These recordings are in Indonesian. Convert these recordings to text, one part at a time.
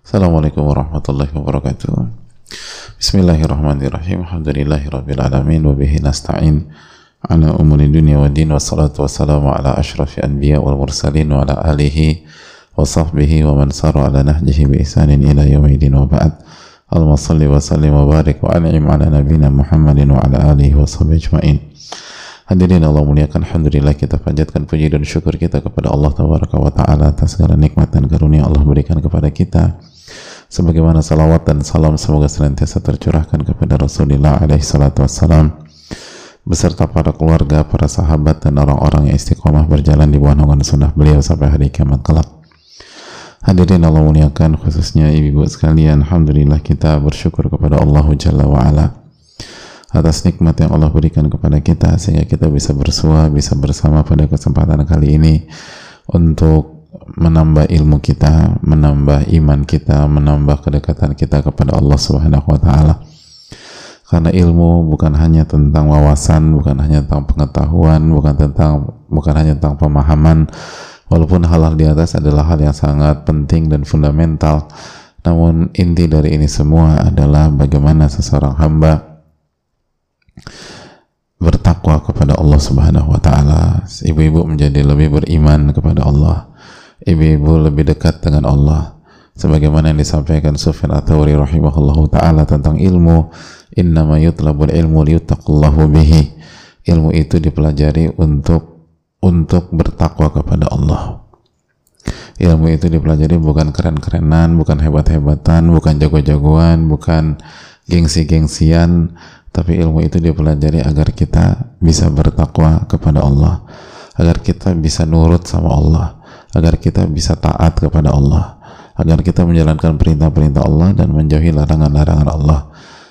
Assalamualaikum warahmatullahi wabarakatuh. Bismillahirrahmanirrahim. Alhamdulillahirabbil alamin wa bihi nasta'in ala umuri dunya wa din wassalatu wassalamu ala asyrafil anbiya wal mursalin wa ala alihi wa sahbihi wa man sara ala nahjihi bi ihsanin ila yaumil wa ba'd. Allahumma salli wa sallim wa barik wa an'im ala nabiyyina Muhammadin wa ala alihi wa sahbihi ajma'in. Hadirin Allah muliakan Alhamdulillah kita panjatkan puji dan syukur kita kepada Allah Tabaraka wa Ta'ala atas segala nikmat dan karunia Allah berikan kepada kita sebagaimana salawat dan salam semoga senantiasa tercurahkan kepada Rasulullah alaihi salatu wassalam beserta para keluarga, para sahabat dan orang-orang yang istiqomah berjalan di bawah naungan sunnah beliau sampai hari kiamat kelak. Hadirin Allah muliakan khususnya ibu-ibu sekalian, alhamdulillah kita bersyukur kepada Allah Jalla wa ala atas nikmat yang Allah berikan kepada kita sehingga kita bisa bersua, bisa bersama pada kesempatan kali ini untuk menambah ilmu kita, menambah iman kita, menambah kedekatan kita kepada Allah Subhanahu wa taala. Karena ilmu bukan hanya tentang wawasan, bukan hanya tentang pengetahuan, bukan tentang bukan hanya tentang pemahaman, walaupun hal-hal di atas adalah hal yang sangat penting dan fundamental. Namun inti dari ini semua adalah bagaimana seseorang hamba bertakwa kepada Allah Subhanahu wa taala. Ibu-ibu menjadi lebih beriman kepada Allah ibu-ibu lebih dekat dengan Allah. Sebagaimana yang disampaikan Sufyan Ats-Tsauri rahimahullahu taala tentang ilmu innama yutlabul ilmu liyuttaqallahu bihi. Ilmu itu dipelajari untuk untuk bertakwa kepada Allah. Ilmu itu dipelajari bukan keren-kerenan bukan hebat-hebatan bukan jago-jagoan bukan gengsi-gengsian tapi ilmu itu dipelajari agar kita bisa bertakwa kepada Allah agar kita bisa nurut sama Allah agar kita bisa taat kepada Allah agar kita menjalankan perintah-perintah Allah dan menjauhi larangan-larangan Allah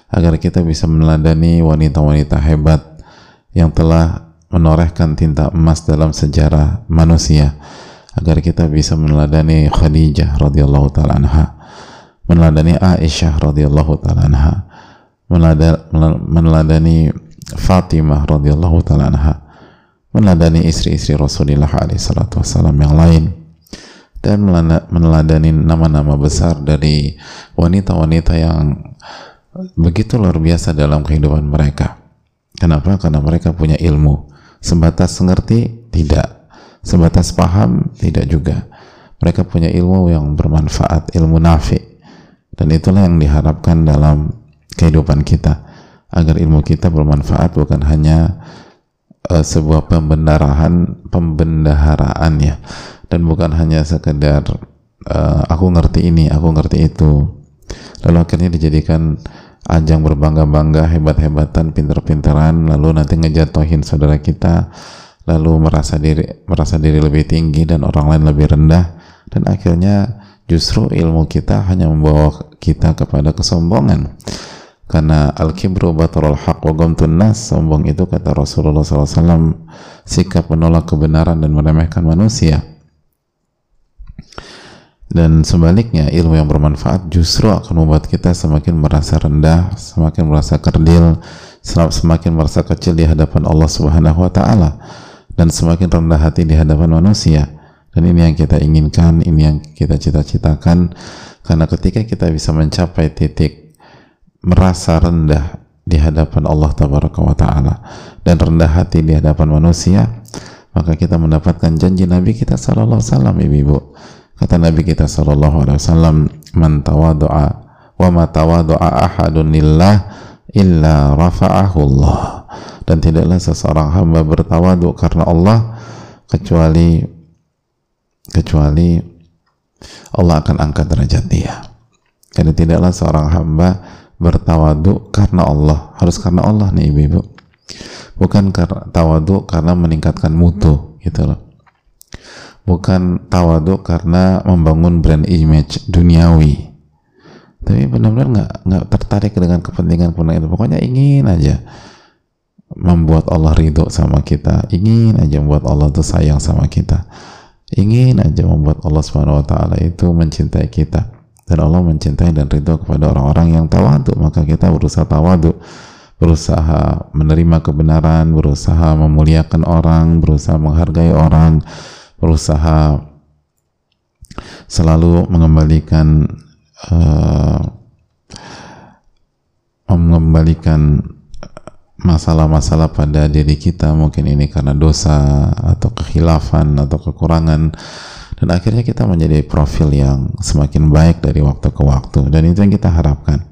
agar kita bisa meneladani wanita-wanita hebat yang telah menorehkan tinta emas dalam sejarah manusia agar kita bisa meneladani Khadijah radhiyallahu taala anha meneladani Aisyah radhiyallahu taala anha meneladani Fatimah radhiyallahu taala anha meneladani istri-istri Rasulullah SAW yang lain dan meneladani nama-nama besar dari wanita-wanita yang begitu luar biasa dalam kehidupan mereka. Kenapa? Karena mereka punya ilmu. Sebatas mengerti? Tidak. Sebatas paham? Tidak juga. Mereka punya ilmu yang bermanfaat, ilmu nafi. Dan itulah yang diharapkan dalam kehidupan kita. Agar ilmu kita bermanfaat bukan hanya uh, sebuah pembendarahan pembendaharaan ya. Dan bukan hanya sekedar uh, aku ngerti ini aku ngerti itu. Lalu akhirnya dijadikan ajang berbangga-bangga hebat-hebatan pinter-pinteran. Lalu nanti ngejatuhin saudara kita. Lalu merasa diri merasa diri lebih tinggi dan orang lain lebih rendah. Dan akhirnya justru ilmu kita hanya membawa kita kepada kesombongan karena al-kibru batarul haq wa ghamtun nas sombong itu kata Rasulullah SAW sikap menolak kebenaran dan meremehkan manusia. Dan sebaliknya ilmu yang bermanfaat justru akan membuat kita semakin merasa rendah semakin merasa kerdil semakin merasa kecil di hadapan Allah Subhanahu wa taala dan semakin rendah hati di hadapan manusia. Dan ini yang kita inginkan ini yang kita cita-citakan karena ketika kita bisa mencapai titik merasa rendah di hadapan Allah tabaraka wa taala dan rendah hati di hadapan manusia maka kita mendapatkan janji Nabi kita sallallahu alaihi wasallam ibu-ibu. Kata Nabi kita sallallahu alaihi wasallam man tawaddu'a wa ma tawaddu'a ahadun lillah illa rafa'ahu Allah. Dan tidaklah seseorang hamba bertawadu karena Allah kecuali kecuali Allah akan angkat derajat dia. Jadi tidaklah seorang hamba bertawadu karena Allah. Harus karena Allah nih ibu-ibu. Bukan karena tawadu karena meningkatkan mutu gitu loh. Bukan tawadu karena membangun brand image duniawi. Tapi benar-benar nggak nggak tertarik dengan kepentingan pun itu. Pokoknya ingin aja membuat Allah ridho sama kita. Ingin aja membuat Allah tuh sayang sama kita. Ingin aja membuat Allah subhanahu wa taala itu mencintai kita dan Allah mencintai dan ridho kepada orang-orang yang tawadu maka kita berusaha tawadu berusaha menerima kebenaran berusaha memuliakan orang berusaha menghargai orang berusaha selalu mengembalikan uh, mengembalikan masalah-masalah pada diri kita. Mungkin ini karena dosa atau kekhilafan atau kekurangan dan akhirnya kita menjadi profil yang semakin baik dari waktu ke waktu. Dan itu yang kita harapkan.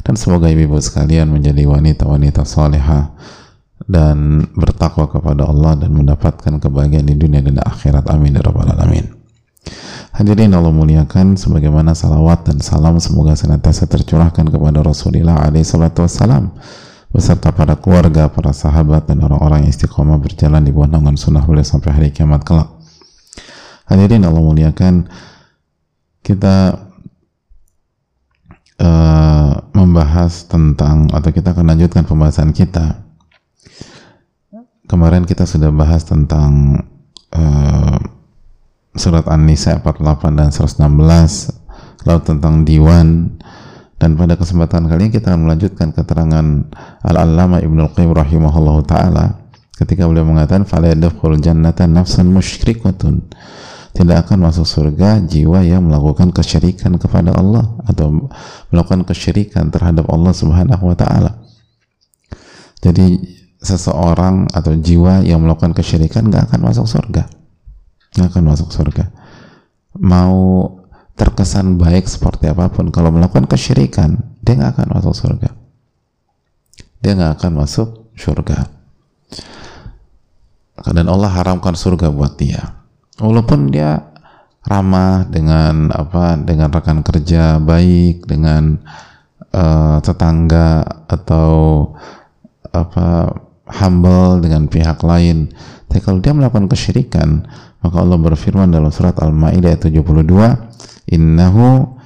Dan semoga ibu-ibu sekalian menjadi wanita-wanita soleha dan bertakwa kepada Allah dan mendapatkan kebahagiaan di dunia dan akhirat. Amin ya rabbal alamin. Hadirin Allah muliakan sebagaimana salawat dan salam semoga senantiasa tercurahkan kepada Rasulullah alaihi salatu wassalam beserta para keluarga, para sahabat dan orang-orang yang istiqomah berjalan di naungan sunnah beliau sampai hari kiamat kelak. Hadirin Allah muliakan, kita uh, membahas tentang atau kita akan lanjutkan pembahasan kita. Kemarin kita sudah bahas tentang uh, surat An-Nisa 48 dan 116 lalu tentang diwan. Dan pada kesempatan kali ini kita akan melanjutkan keterangan Al-Allama Ibnu Al-Qayyim rahimahullahu taala ketika beliau mengatakan fala yadkhul jannata nafsan musyrikatun tidak akan masuk surga jiwa yang melakukan kesyirikan kepada Allah atau melakukan kesyirikan terhadap Allah Subhanahu wa taala. Jadi seseorang atau jiwa yang melakukan kesyirikan nggak akan masuk surga. nggak akan masuk surga. Mau terkesan baik seperti apa pun kalau melakukan kesyirikan dia nggak akan masuk surga dia nggak akan masuk surga dan Allah haramkan surga buat dia walaupun dia ramah dengan apa dengan rekan kerja baik dengan uh, tetangga atau apa humble dengan pihak lain. Tapi kalau dia melakukan kesyirikan maka Allah berfirman dalam surat Al-Maidah 72 innahu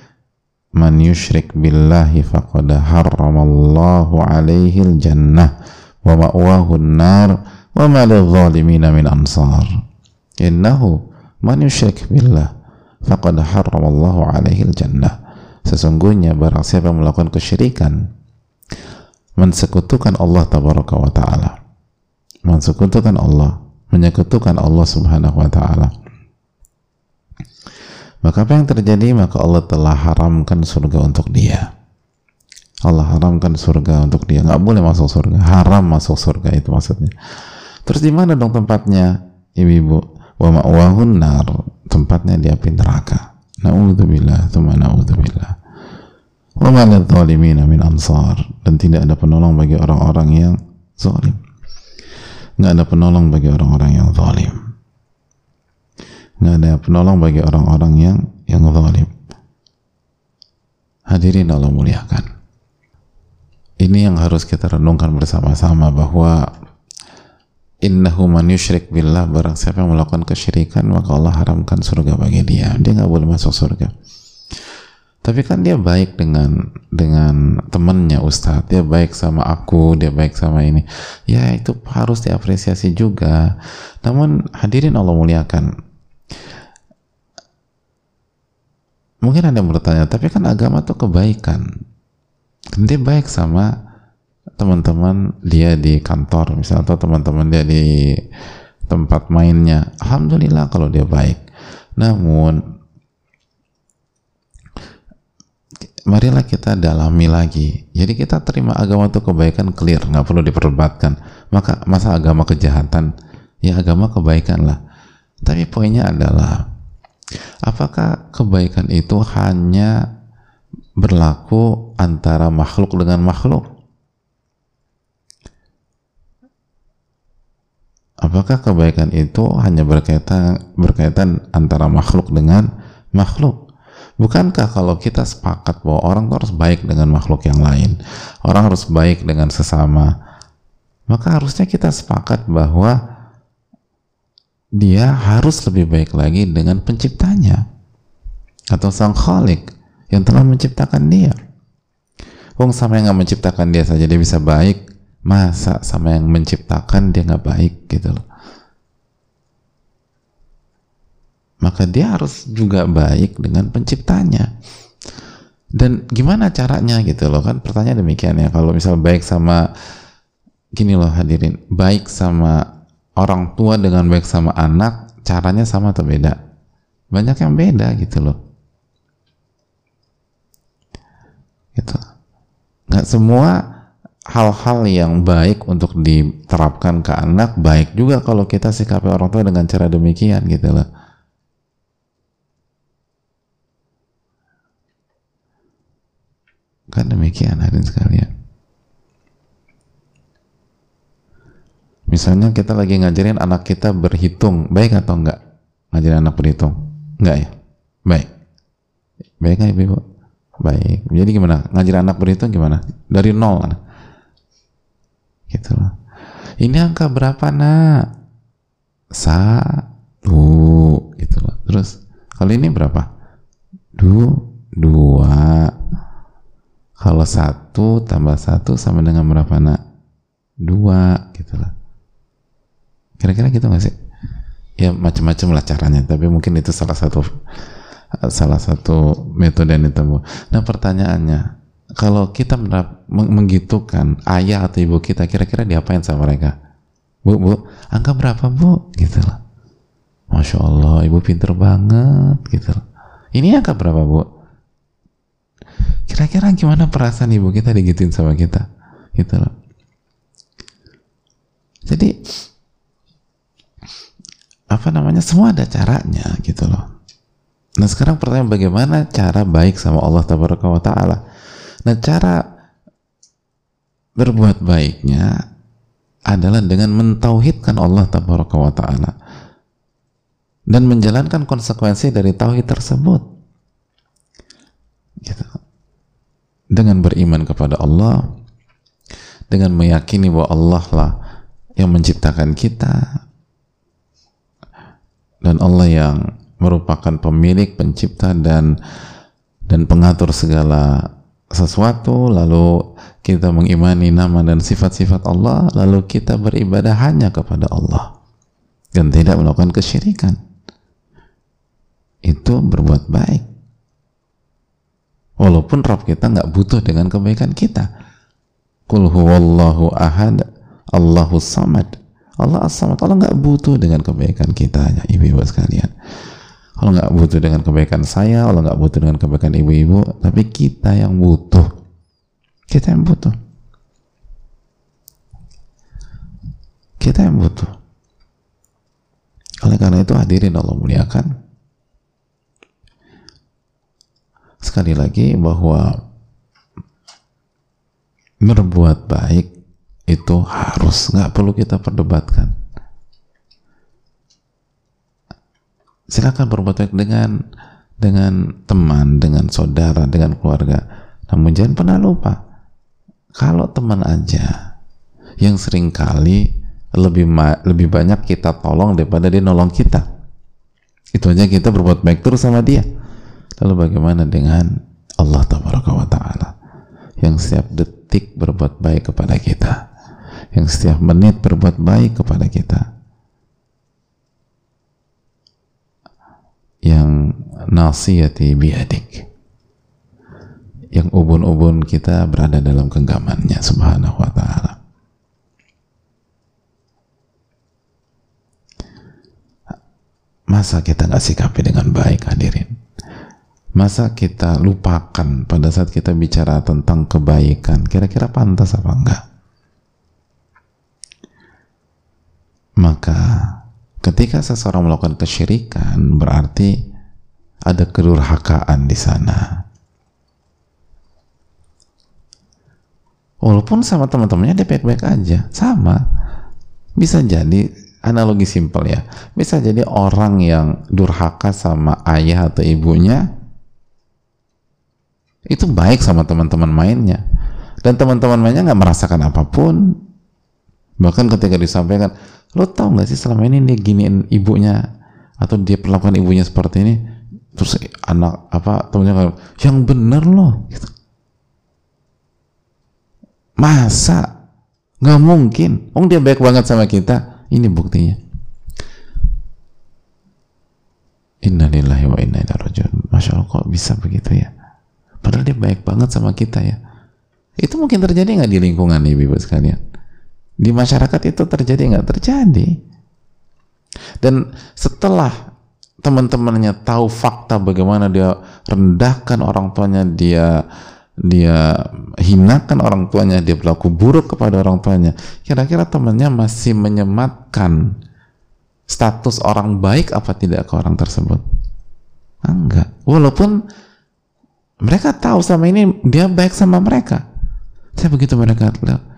man yushrik billahi faqad harramallahu alaihi jannah wa ma'wahu an-nar wa ma lidh-dhalimina min ansar innahu man yushrik billah faqad harramallahu alaihi jannah sesungguhnya barang siapa yang melakukan kesyirikan mensekutukan Allah tabaraka wa taala mensekutukan Allah menyekutukan Allah subhanahu wa taala maka apa yang terjadi? Maka Allah telah haramkan surga untuk dia. Allah haramkan surga untuk dia. Nggak boleh masuk surga. Haram masuk surga itu maksudnya. Terus di mana dong tempatnya? Ibu-ibu. Wa ma'wahun nar. Tempatnya di api neraka. Na'udzubillah. Tuma na'udzubillah. Wa ma'lad zalimina min ansar. Dan tidak ada penolong bagi orang-orang yang zalim. Nggak ada penolong bagi orang-orang yang zalim nggak ada penolong bagi orang-orang yang yang zalim hadirin Allah muliakan ini yang harus kita renungkan bersama-sama bahwa innahu man yushrik billah barang siapa yang melakukan kesyirikan maka Allah haramkan surga bagi dia. Dia nggak boleh masuk surga. Tapi kan dia baik dengan dengan temannya Ustadz. Dia baik sama aku dia baik sama ini. Ya itu harus diapresiasi juga. Namun hadirin Allah muliakan. Mungkin ada yang bertanya tapi kan agama tuh kebaikan. Dia baik sama teman-teman dia di kantor misalnya atau teman-teman dia di tempat mainnya. Alhamdulillah kalau dia baik. Namun marilah kita dalami lagi. Jadi kita terima agama itu kebaikan clear nggak perlu diperdebatkan. Maka masa agama kejahatan? Ya agama kebaikan lah. Tapi poinnya adalah Apakah kebaikan itu hanya berlaku antara makhluk dengan makhluk? Apakah kebaikan itu hanya berkaitan berkaitan antara makhluk dengan makhluk? Bukankah kalau kita sepakat bahwa orang harus baik dengan makhluk yang lain, orang harus baik dengan sesama, maka harusnya kita sepakat bahwa dia harus lebih baik lagi dengan penciptanya atau sang khalik yang telah menciptakan dia Wong sama yang nggak menciptakan dia saja dia bisa baik masa sama yang menciptakan dia nggak baik gitu loh. Maka dia harus juga baik dengan penciptanya. Dan gimana caranya gitu loh kan pertanyaan demikian ya. Kalau misal baik sama gini loh hadirin baik sama orang tua dengan baik sama anak caranya sama atau beda? Banyak yang beda gitu loh. Gitu. Nggak semua hal-hal yang baik untuk diterapkan ke anak baik juga kalau kita sikapi orang tua dengan cara demikian gitu loh. Kan demikian hadirin sekalian. Misalnya kita lagi ngajarin anak kita berhitung baik atau enggak? Ngajarin anak berhitung. Enggak ya? Baik. Baik nggak ibu? Baik. Jadi gimana? Ngajarin anak berhitung gimana? Dari nol kan gitu loh. Ini angka berapa nak? Satu. Gitu loh. Terus kali ini berapa? Dua dua. Kalau satu tambah satu sama dengan berapa nak? Dua. Gitu loh. Kira-kira gitu gak sih? Ya macam-macam lah caranya tapi mungkin itu salah satu salah satu metode yang ditempuh nah pertanyaannya kalau kita menggitukan ayah atau ibu kita kira-kira diapain sama mereka? Bu bu angka berapa bu? Gitu loh masya allah ibu pinter banget gitu loh ini angka berapa bu? Kira-kira gimana perasaan ibu kita digituin sama kita? Gitu loh jadi apa namanya semua ada caranya gitu loh. Nah sekarang pertanyaan bagaimana cara baik sama Allah Taala Nah cara berbuat baiknya adalah dengan mentauhidkan Allah Tabaraka wa Ta'ala dan menjalankan konsekuensi dari tauhid tersebut gitu. dengan beriman kepada Allah dengan meyakini bahwa Allah lah yang menciptakan kita dan Allah yang merupakan pemilik, pencipta dan dan pengatur segala sesuatu lalu kita mengimani nama dan sifat-sifat Allah lalu kita beribadah hanya kepada Allah. Dan tidak melakukan kesyirikan. Itu berbuat baik. Walaupun Rabb kita nggak butuh dengan kebaikan kita. Qul huwallahu ahad Allahu samad. Allah as-samad. Allah nggak butuh dengan kebaikan kita ibu-ibu sekalian Allah nggak butuh dengan kebaikan saya, Allah nggak butuh dengan kebaikan ibu-ibu, tapi kita yang butuh. Kita yang butuh. Kita yang butuh. Oleh karena itu hadirin Allah muliakan. Sekali lagi bahwa berbuat baik itu harus nggak perlu kita perdebatkan silakan berbuat baik dengan dengan teman, dengan saudara, dengan keluarga. Namun jangan pernah lupa, kalau teman aja yang sering kali lebih lebih banyak kita tolong daripada dia nolong kita. Itu aja kita berbuat baik terus sama dia. Lalu bagaimana dengan Allah Taala yang setiap detik berbuat baik kepada kita, yang setiap menit berbuat baik kepada kita, yang nasiyati biadik yang ubun-ubun kita berada dalam genggamannya subhanahu wa ta'ala. Masa kita nggak sikapi dengan baik hadirin? Masa kita lupakan pada saat kita bicara tentang kebaikan kira-kira pantas apa enggak? Maka Ketika seseorang melakukan kesyirikan, berarti ada kedurhakaan di sana. Walaupun sama teman-temannya dia baik-baik aja, sama. Bisa jadi analogi simpel ya. Bisa jadi orang yang durhaka sama ayah atau ibunya itu baik sama teman-teman mainnya. Dan teman-teman mainnya nggak merasakan apa pun. Bahkan ketika disampaikan, lo tau gak sih selama ini dia giniin ibunya atau dia perlakukan ibunya seperti ini terus anak apa temennya kalau yang bener loh gitu. masa nggak mungkin oh dia baik banget sama kita ini buktinya Innalillahi wa inna ilaihi rajiun. Masya Allah kok bisa begitu ya? Padahal dia baik banget sama kita ya. Itu mungkin terjadi nggak di lingkungan nih, ibu sekalian? Di masyarakat itu terjadi nggak terjadi. Dan setelah teman-temannya tahu fakta bagaimana dia rendahkan orang tuanya, dia dia hinakan orang tuanya, dia berlaku buruk kepada orang tuanya, kira-kira temannya masih menyematkan status orang baik apa tidak ke orang tersebut? Enggak. Walaupun mereka tahu sama ini dia baik sama mereka. Saya begitu mereka lihat,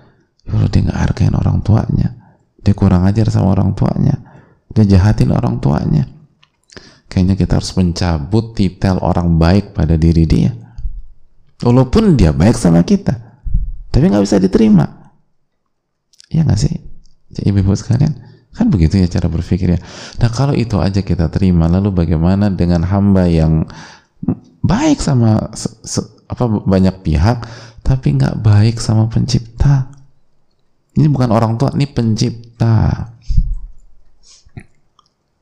ya dia nggak hargain orang tuanya, dia kurang ajar sama orang tuanya, dia jahatin orang tuanya. Kayaknya kita harus mencabut titel orang baik pada diri dia. Walaupun dia baik sama kita tapi nggak bisa diterima. Ya nggak sih? Ibu-ibu sekalian kan begitu ya cara berpikirnya nah kalau itu aja kita terima lalu bagaimana dengan hamba yang baik sama apa banyak pihak tapi nggak baik sama pencipta ini bukan orang tua ini pencipta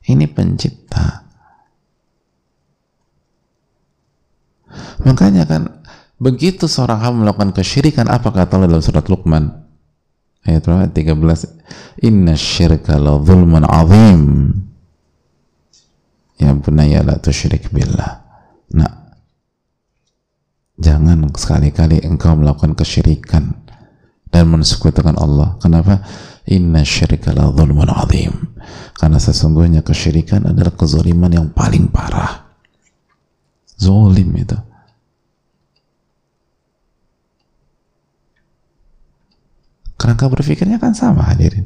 ini pencipta makanya kan Begitu seorang hamba melakukan kesyirikan, apa kata Allah dalam surat Luqman? Ayat berapa? 13. Inna syirka la zulmun azim. Ya bunaya la tusyrik billah. Nah, jangan sekali-kali engkau melakukan kesyirikan dan mensekutukan Allah. Kenapa? Inna syirka la zulmun azim. Karena sesungguhnya kesyirikan adalah kezaliman yang paling parah. Zolim itu Kerangka berpikirnya kan sama hadirin.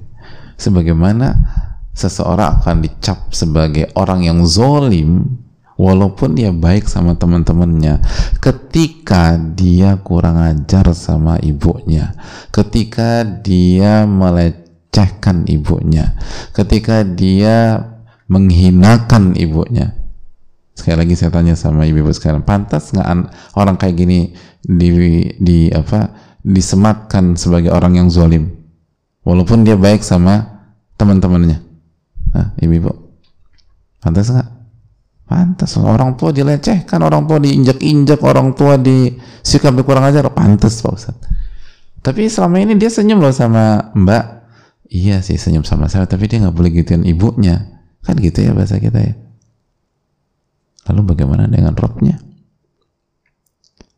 Sebagaimana seseorang akan dicap sebagai orang yang zolim walaupun dia baik sama teman-temannya ketika dia kurang ajar sama ibunya ketika dia melecehkan ibunya ketika dia menghinakan ibunya. Sekali lagi saya tanya sama ibu-ibu sekarang pantas nggak orang kayak gini di di apa disematkan sebagai orang yang zalim walaupun dia baik sama teman-temannya. Nah, ibu-ibu? Pantas nggak pantas orang tua dilecehkan orang tua diinjak-injak orang tua disikapi kurang ajar pantas Pak Ustaz tapi selama ini dia senyum loh sama mbak iya sih senyum sama saya tapi dia nggak boleh gituin ibunya kan gitu ya bahasa kita ya lalu bagaimana dengan robnya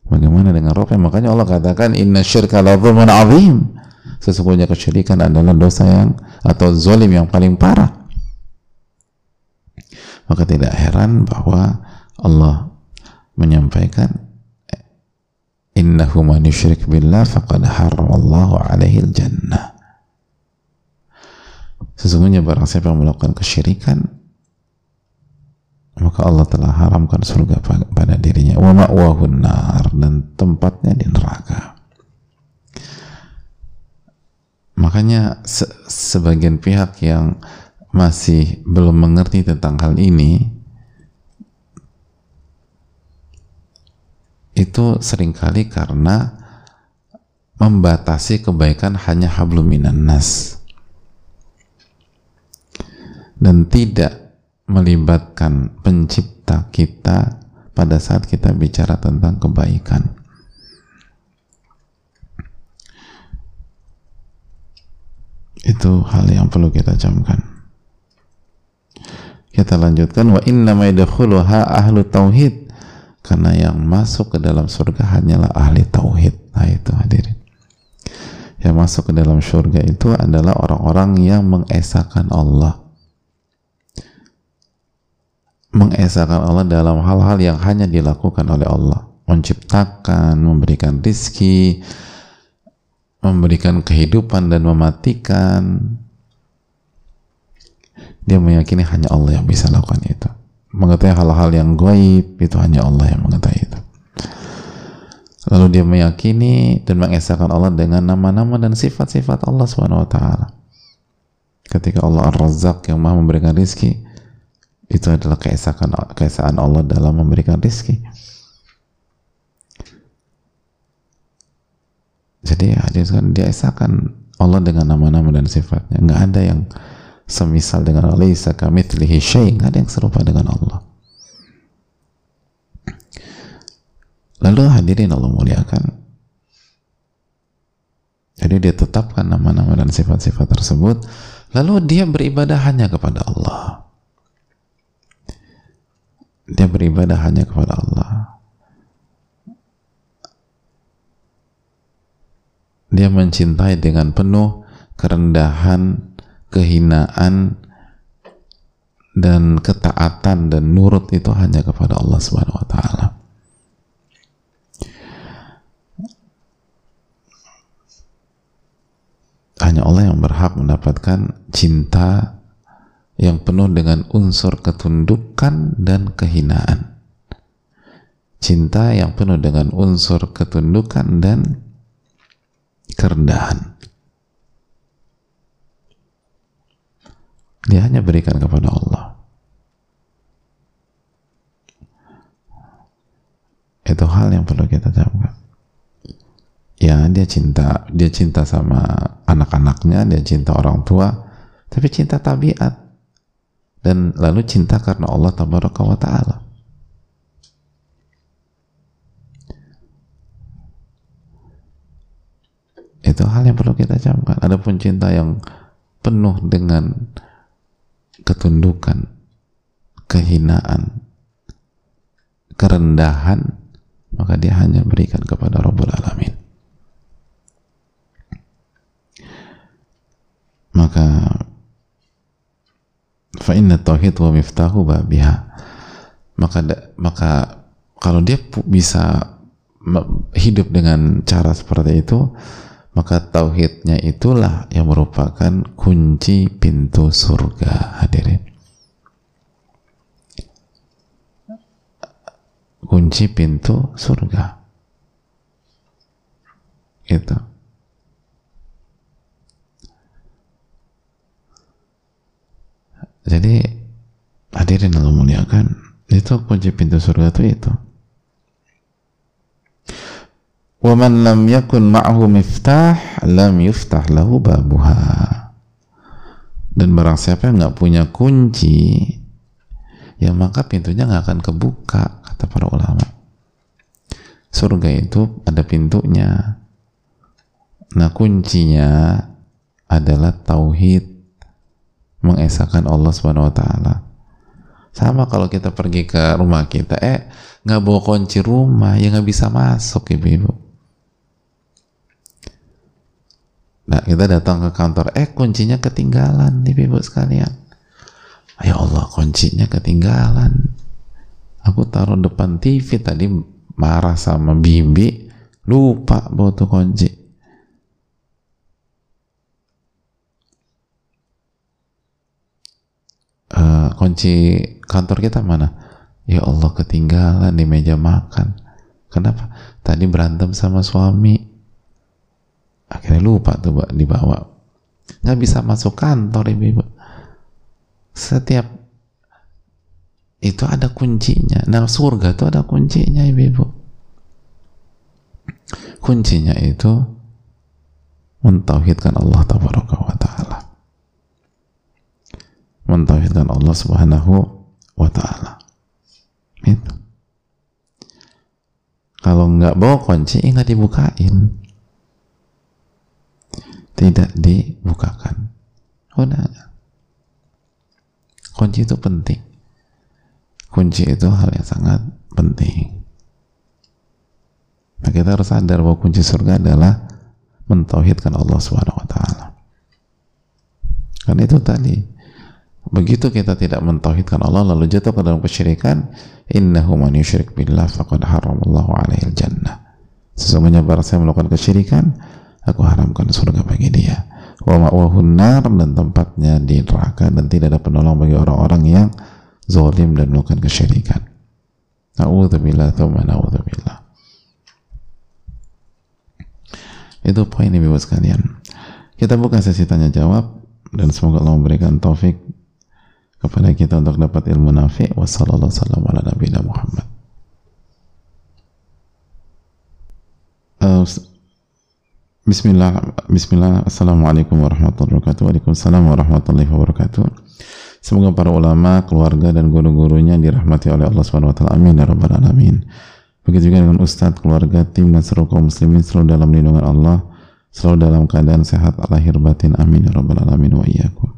Bagaimana dengan rohnya? Makanya Allah katakan inna syirka la azim. Sesungguhnya kesyirikan adalah dosa yang atau zolim yang paling parah. Maka tidak heran bahwa Allah menyampaikan innahu man yusyrik billah faqad haramallahu alaihi jannah. Sesungguhnya barang siapa yang melakukan kesyirikan maka Allah telah haramkan surga pada dirinya wa ma'wahun nar dan tempatnya di neraka makanya se sebagian pihak yang masih belum mengerti tentang hal ini itu sering kali karena membatasi kebaikan hanya hablum nas dan tidak melibatkan pencipta kita pada saat kita bicara tentang kebaikan. Itu hal yang perlu kita camkan. Kita lanjutkan wa inna ma yadkhuluha ahlu tauhid karena yang masuk ke dalam surga hanyalah ahli tauhid. Nah itu hadirin. Yang masuk ke dalam surga itu adalah orang-orang yang mengesahkan Allah mengesahkan Allah dalam hal-hal yang hanya dilakukan oleh Allah menciptakan, memberikan rizki memberikan kehidupan dan mematikan dia meyakini hanya Allah yang bisa lakukan itu. Mengetahui hal-hal yang gaib itu hanya Allah yang mengetahui itu. Lalu dia meyakini dan mengesahkan Allah dengan nama-nama dan sifat-sifat Allah swt ketika Allah Ar-Razzaq yang maha memberikan rizki itu adalah keesaan keesaan Allah dalam memberikan rizki. Jadi kan dia esakan Allah dengan nama-nama dan sifatnya. Nggak ada yang semisal dengan Allah isa kamitslihi syai ada yang serupa dengan Allah. Lalu hadirin Allah muliakan. Jadi dia tetapkan nama-nama dan sifat-sifat tersebut. Lalu dia beribadah hanya kepada Allah. Dia beribadah hanya kepada Allah. Dia mencintai dengan penuh kerendahan, kehinaan, dan ketaatan dan nurut itu hanya kepada Allah Subhanahu wa taala. Hanya Allah yang berhak mendapatkan cinta yang penuh dengan unsur ketundukan dan kehinaan. Cinta yang penuh dengan unsur ketundukan dan kerendahan. Dia hanya berikan kepada Allah. Itu hal yang perlu kita camkan. Ya, dia cinta, dia cinta sama anak-anaknya, dia cinta orang tua, tapi cinta tabiat. Dan lalu cinta karena Allah tabaraka wa ta'ala. Itu hal yang perlu kita camkan. Adapun cinta yang penuh dengan ketundukan, kehinaan, kerendahan, maka dia hanya berikan kepada Rabbul Alamin. Maka fa inna tauhid wa miftahu babiha. Maka maka kalau dia bisa hidup dengan cara seperti itu, maka tauhidnya itulah yang merupakan kunci pintu surga. Hadirin. Kunci pintu surga. Itu. Jadi hadirin Allah muliakan itu kunci pintu surga itu itu وَمَنْ لَمْ يَكُنْ مَعْهُ مِفْتَحْ لَمْ يُفْتَحْ لَهُ بَابُهَا dan barang siapa yang nggak punya kunci ya maka pintunya nggak akan kebuka kata para ulama surga itu ada pintunya nah kuncinya adalah tauhid mengesahkan Allah subhanahu wa ta'ala sama kalau kita pergi ke rumah kita eh nggak bawa kunci rumah ya nggak bisa masuk ibu-ibu Nah, kita datang ke kantor, eh kuncinya ketinggalan nih ibu sekalian. Ya Allah, kuncinya ketinggalan. Aku taruh depan TV tadi marah sama bibi, lupa bawa kunci. Uh, kunci kantor kita mana? Ya Allah ketinggalan di meja makan. Kenapa? Tadi berantem sama suami akhirnya lupa tuh dibawa. Nggak bisa masuk kantor ibu-ibu setiap itu ada kuncinya. Nah surga itu ada kuncinya ibu-ibu kuncinya itu mentauhidkan Allah wa ta'ala. Mentauhidkan Allah subhanahu wa ta'ala. Itu. Kalau nggak bawa kunci nggak dibukain tidak dibukakan. Udah. Kunci itu penting. Kunci itu hal yang sangat penting. Nah, kita harus sadar bahwa kunci surga adalah mentauhidkan Allah Subhanahu wa taala. Karena itu tadi begitu kita tidak mentauhidkan Allah lalu jatuh ke dalam kesyirikan, innahu man yusyrik billah faqad haramallahu alaihi jannah. Sesungguhnya barang saya melakukan kesyirikan, aku haramkan surga wa ma'wahun nar dan tempatnya di neraka dan tidak ada penolong bagi orang-orang yang zalim dan melakukan kesyirikan. Na'udzubillah thumma na'udzubillah itu poin ibu sekalian. Kita buka sesi tanya jawab dan semoga Allah memberikan taufik kepada kita untuk dapat ilmu nafi. Wa sallallahu ala nabiyina Muhammad. Uh, Bismillah, Bismillah, Assalamualaikum warahmatullahi wabarakatuh. Waalaikumsalam warahmatullahi wabarakatuh. Semoga para ulama, keluarga dan guru-gurunya dirahmati oleh Allah taala. Amin ya rabbal alamin. Begitu juga dengan ustadz, keluarga, tim dan seluruh kaum muslimin selalu dalam lindungan Allah, selalu dalam keadaan sehat lahir batin. Amin ya rabbal alamin wa iyyakum.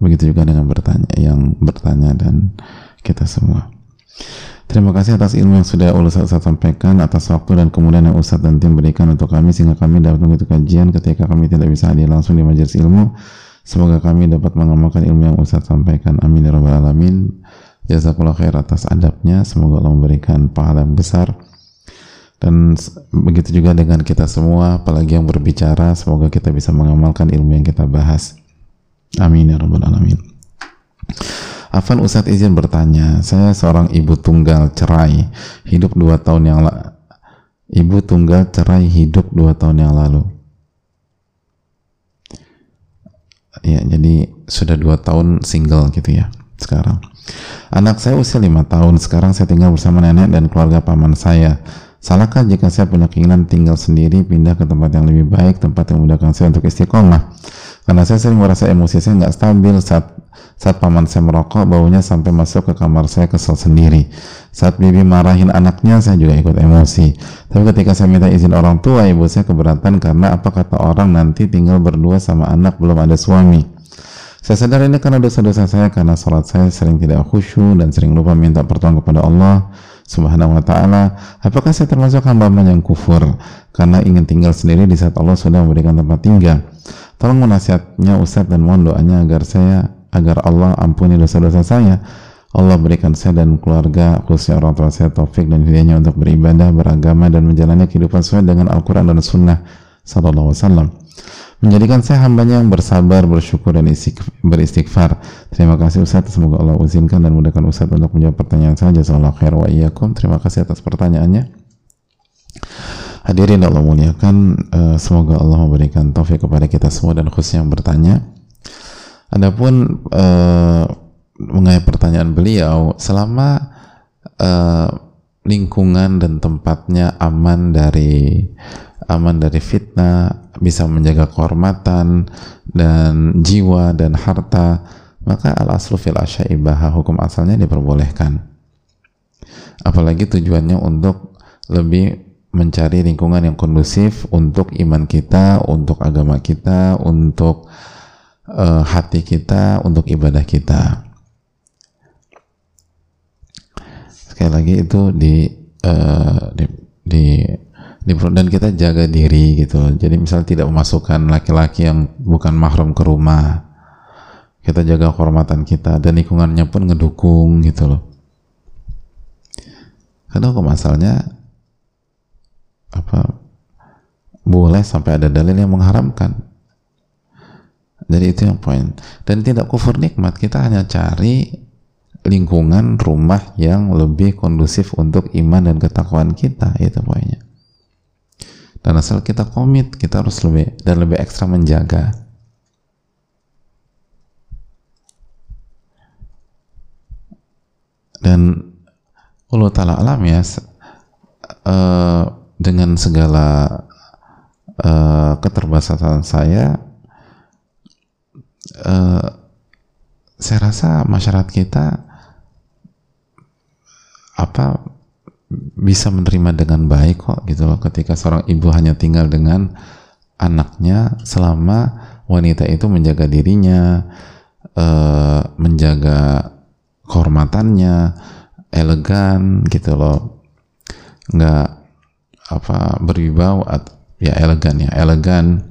Begitu juga dengan bertanya yang bertanya dan kita semua. Terima kasih atas ilmu yang sudah Ustaz sampaikan, atas waktu dan kemudian yang Ustaz dan tim berikan untuk kami sehingga kami dapat mengikuti kajian ketika kami tidak bisa hadir langsung di majelis ilmu. Semoga kami dapat mengamalkan ilmu yang Ustaz sampaikan. Amin ya rabbal alamin. Jazakallah khair atas adabnya. Semoga Allah memberikan pahala yang besar. Dan begitu juga dengan kita semua, apalagi yang berbicara, semoga kita bisa mengamalkan ilmu yang kita bahas. Amin ya rabbal alamin. Afan Ustadz izin bertanya, saya seorang ibu tunggal cerai, hidup dua tahun yang lalu. Ibu tunggal cerai hidup dua tahun yang lalu. Ya, jadi sudah dua tahun single gitu ya sekarang. Anak saya usia lima tahun, sekarang saya tinggal bersama nenek dan keluarga paman saya. Salahkah jika saya punya keinginan tinggal sendiri, pindah ke tempat yang lebih baik, tempat yang memudahkan saya untuk istiqomah? Karena saya sering merasa emosi saya nggak stabil saat saat paman saya merokok, baunya sampai masuk ke kamar saya kesel sendiri. Saat bibi marahin anaknya, saya juga ikut emosi. Tapi ketika saya minta izin orang tua, ibu saya keberatan karena apa kata orang nanti tinggal berdua sama anak belum ada suami. Saya sadar ini karena dosa-dosa saya karena sholat saya sering tidak khusyuk dan sering lupa minta pertolongan kepada Allah subhanahu wa ta'ala. Apakah saya termasuk hamba yang kufur karena ingin tinggal sendiri di saat Allah sudah memberikan tempat tinggal? Tolong menasihatnya Ustaz dan mohon doanya agar saya agar Allah ampuni dosa-dosa saya Allah berikan saya dan keluarga khususnya orang tua saya taufik dan hidayahnya untuk beribadah, beragama dan menjalani kehidupan sesuai dengan Al-Quran dan Sunnah Sallallahu Alaihi Wasallam menjadikan saya hambanya yang bersabar, bersyukur dan beristighfar. Terima kasih Ustaz, semoga Allah izinkan dan mudahkan Ustaz untuk menjawab pertanyaan saya. Jazakallah khair wa iyyakum. Terima kasih atas pertanyaannya. Hadirin Allah muliakan, uh, semoga Allah memberikan taufik kepada kita semua dan khususnya yang bertanya. Adapun uh, mengenai pertanyaan beliau, selama uh, lingkungan dan tempatnya aman dari aman dari fitnah, bisa menjaga kehormatan dan jiwa dan harta, maka al aslu fil asyaibah hukum asalnya diperbolehkan. Apalagi tujuannya untuk lebih mencari lingkungan yang kondusif untuk iman kita, untuk agama kita, untuk uh, hati kita untuk ibadah kita. Sekali lagi itu di uh, di, di di dan kita jaga diri gitu. Jadi misal tidak memasukkan laki-laki yang bukan mahram ke rumah. Kita jaga kehormatan kita dan lingkungannya pun ngedukung gitu loh. Karena hukum asalnya apa boleh sampai ada dalil yang mengharamkan jadi itu yang poin. Dan tidak kufur nikmat, kita hanya cari lingkungan rumah yang lebih kondusif untuk iman dan ketakwaan kita, itu poinnya. Dan asal kita komit, kita harus lebih dan lebih ekstra menjaga. Dan Allah Ta'ala alam ya, uh, dengan segala uh, keterbatasan saya, uh, saya rasa masyarakat kita apa bisa menerima dengan baik kok gitu loh. Ketika seorang ibu hanya tinggal dengan anaknya selama wanita itu menjaga dirinya uh, menjaga kehormatannya elegan gitu loh. Nggak apa berwibawa ya elegan ya elegan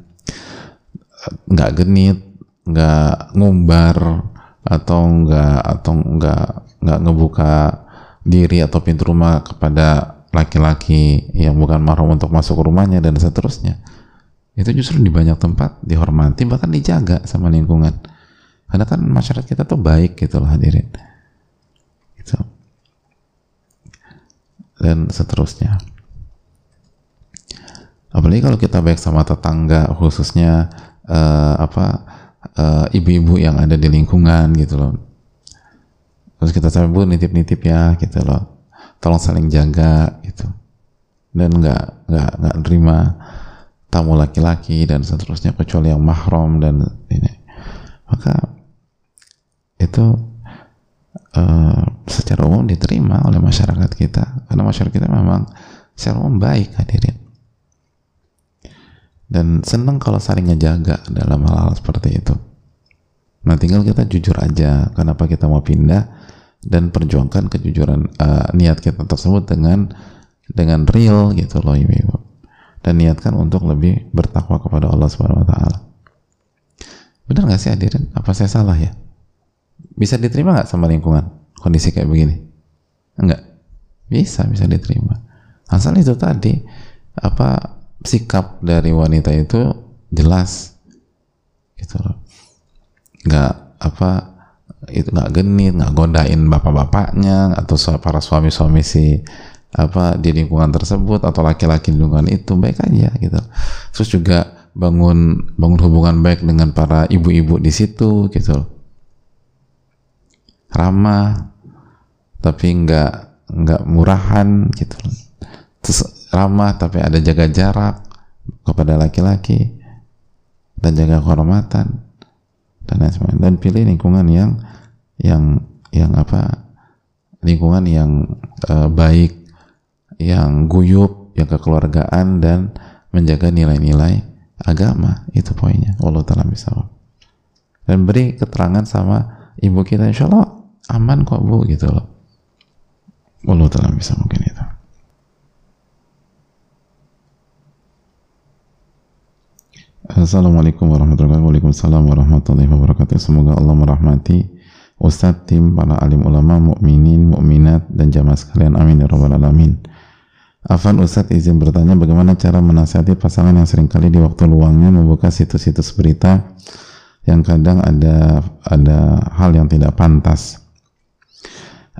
nggak genit nggak ngumbar atau nggak atau nggak nggak ngebuka diri atau pintu rumah kepada laki-laki yang bukan mahram untuk masuk ke rumahnya dan seterusnya. Itu justru di banyak tempat dihormati bahkan dijaga sama lingkungan. Karena kan masyarakat kita tuh baik gitu loh hadirin. Gitu. Dan seterusnya apalagi kalau kita baik sama tetangga khususnya uh, apa Eh, ibu-ibu uh, yang ada di lingkungan gitu loh. Terus kita sampai bu nitip-nitip ya gitu loh. Tolong saling jaga gitu. Dan nggak nggak nggak terima tamu laki-laki dan seterusnya kecuali yang mahram dan ini. Maka itu uh, secara umum diterima oleh masyarakat kita. Karena masyarakat kita memang secara umum baik hadirin dan senang kalau saling ngejaga dalam hal-hal seperti itu. Nah tinggal kita jujur aja kenapa kita mau pindah dan perjuangkan kejujuran uh, niat kita tersebut dengan dengan real gitu loh ibu-ibu. Dan niatkan untuk lebih bertakwa kepada Allah Subhanahu Wa Taala. Benar nggak sih hadirin? Apa saya salah ya? Bisa diterima nggak sama lingkungan kondisi kayak begini? Enggak bisa bisa diterima. Asal itu tadi apa sikap dari wanita itu jelas gitu nggak apa itu nggak genit nggak godain bapak-bapaknya atau para suami-suami si apa di lingkungan tersebut atau laki-laki lingkungan itu baik aja gitu. Terus juga bangun bangun hubungan baik dengan para ibu-ibu di situ gitu ramah tapi nggak nggak murahan gitu terus ramah tapi ada jaga jarak kepada laki-laki dan jaga kehormatan dan lain dan pilih lingkungan yang yang yang apa lingkungan yang uh, baik yang guyup yang kekeluargaan dan menjaga nilai-nilai agama. Itu poinnya. Allah taala bisa dan beri keterangan sama ibu kita insya Allah aman kok bu gitu loh. Allah taala bisa mungkin itu Assalamualaikum warahmatullahi wabarakatuh. Waalaikumsalam warahmatullahi wabarakatuh. Semoga Allah merahmati Ustadz, tim, para alim ulama, mukminin, mukminat, dan jamaah sekalian. Amin ya rabbal alamin. Afan Ustadz izin bertanya bagaimana cara menasihati pasangan yang sering kali di waktu luangnya membuka situs-situs berita yang kadang ada ada hal yang tidak pantas.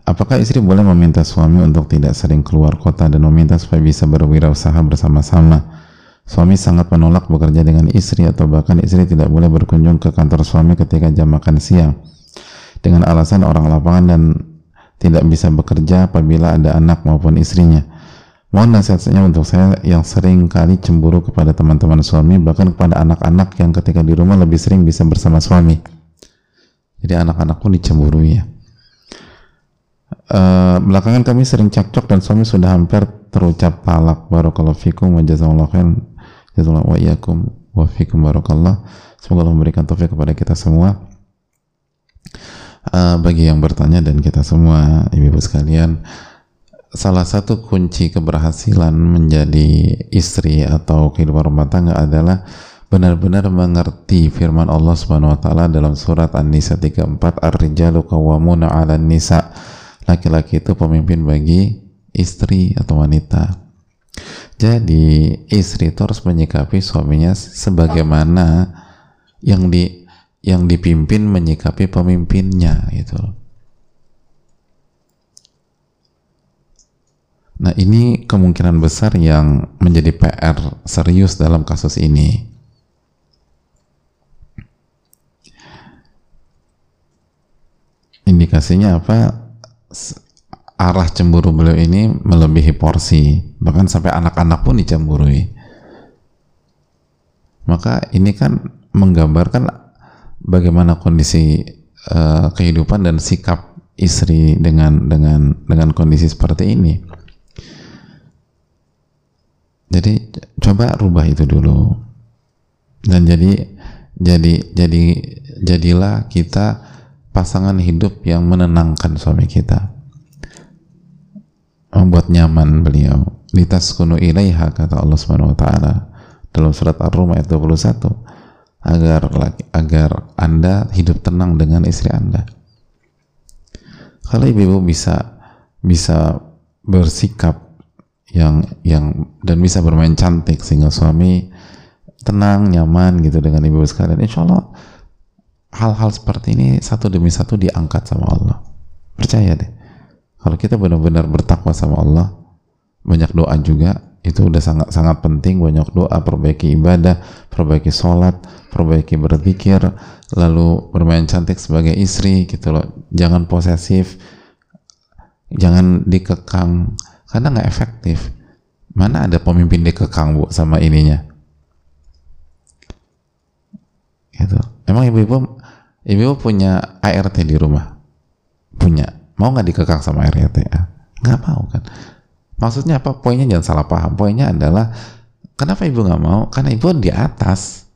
Apakah istri boleh meminta suami untuk tidak sering keluar kota dan meminta supaya bisa berwirausaha bersama-sama? Suami sangat menolak bekerja dengan istri atau bahkan istri tidak boleh berkunjung ke kantor suami ketika jam makan siang dengan alasan orang lapangan dan tidak bisa bekerja apabila ada anak maupun istrinya. Mohon nasihatnya untuk saya yang sering kali cemburu kepada teman-teman suami bahkan kepada anak-anak yang ketika di rumah lebih sering bisa bersama suami. Jadi anak-anak pun dicemburui ya. Uh, belakangan kami sering cekcok dan suami sudah hampir terucap talak barakallahu fikum wa jazakallahu khairan Jazakallahu wa iyyakum wa fikum barakallah. Semoga Allah memberikan taufik kepada kita semua. Uh, bagi yang bertanya dan kita semua, ibu-ibu sekalian, salah satu kunci keberhasilan menjadi istri atau kehidupan rumah tangga adalah benar-benar mengerti firman Allah Subhanahu wa taala dalam surat An-Nisa 34 Ar-rijalu qawwamuna 'alan nisa. Laki-laki itu pemimpin bagi istri atau wanita. Jadi istri itu harus menyikapi suaminya sebagaimana yang di yang dipimpin menyikapi pemimpinnya gitu Nah ini kemungkinan besar yang menjadi PR serius dalam kasus ini. Indikasinya apa? Arah cemburu beliau ini melebihi porsi. Bahkan sampai anak-anak pun dicemburui. Maka ini kan menggambarkan bagaimana kondisi uh, kehidupan dan sikap istri dengan dengan dengan kondisi seperti ini. Jadi coba rubah itu dulu. Dan jadi jadi jadi jadilah kita pasangan hidup yang menenangkan suami kita membuat nyaman beliau litaskunu ilaiha kata Allah Subhanahu wa taala dalam surat Ar-Rum ayat 21 agar agar Anda hidup tenang dengan istri Anda. Kalau ibu-ibu bisa bisa bersikap yang yang dan bisa bermain cantik sehingga suami tenang, nyaman gitu dengan ibu sekalian. Insya Allah hal-hal seperti ini satu demi satu diangkat sama Allah. Percaya deh. Kalau kita benar-benar bertakwa sama Allah, banyak doa juga, itu udah sangat sangat penting. Banyak doa, perbaiki ibadah, perbaiki sholat, perbaiki berzikir, lalu bermain cantik sebagai istri, gitu loh. Jangan posesif, jangan dikekang, karena nggak efektif. Mana ada pemimpin dikekang bu sama ininya? Gitu. Emang ibu-ibu ibu punya ART di rumah? Punya Mau nggak dikekang sama RRTA? Ya, ah, nggak mau kan? Maksudnya apa? Poinnya jangan salah paham. Poinnya adalah kenapa ibu nggak mau? Karena ibu di atas.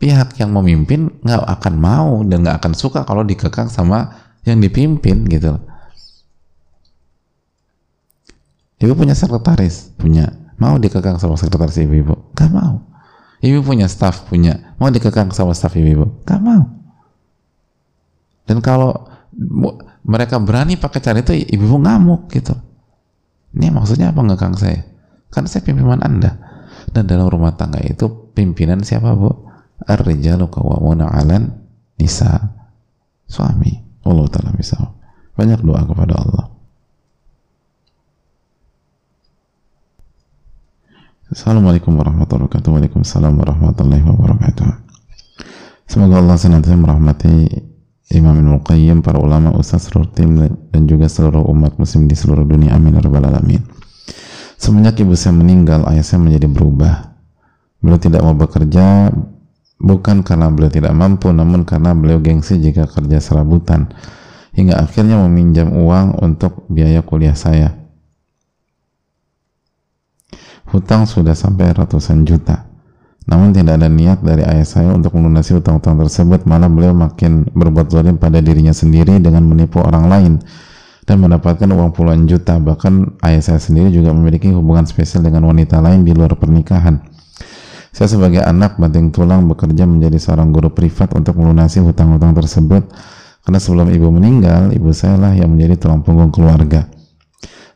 Pihak yang memimpin nggak akan mau dan nggak akan suka kalau dikekang sama yang dipimpin gitu. Ibu punya sekretaris, punya mau dikekang sama sekretaris ibu-ibu, gak mau. Ibu punya staff, punya mau dikekang sama staff ibu-ibu, gak mau. Dan kalau mereka berani pakai cara itu ibu-ibu ngamuk gitu. Ini maksudnya apa ngekang saya? Kan saya pimpinan anda. Dan dalam rumah tangga itu pimpinan siapa bu? Ar-rijalu qawwamuna 'alan nisa. Suami. Allah taala misal. Banyak doa kepada Allah. Assalamualaikum warahmatullahi wabarakatuh. Waalaikumsalam warahmatullahi wabarakatuh. Semoga Allah senantiasa merahmati Imam Ibn Qayyim, para ulama, ustaz, seluruh tim dan juga seluruh umat muslim di seluruh dunia. Amin. Ya rabbal alamin. Semenjak ibu saya meninggal, ayah saya menjadi berubah. Beliau tidak mau bekerja bukan karena beliau tidak mampu, namun karena beliau gengsi jika kerja serabutan. Hingga akhirnya meminjam uang untuk biaya kuliah saya. Hutang sudah sampai ratusan juta. Namun tidak ada niat dari ayah saya untuk melunasi hutang-hutang tersebut, malah beliau makin berbuat zalim pada dirinya sendiri dengan menipu orang lain dan mendapatkan uang puluhan juta. Bahkan ayah saya sendiri juga memiliki hubungan spesial dengan wanita lain di luar pernikahan. Saya sebagai anak banting tulang bekerja menjadi seorang guru privat untuk melunasi hutang-hutang tersebut karena sebelum ibu meninggal, ibu saya lah yang menjadi tulang punggung keluarga.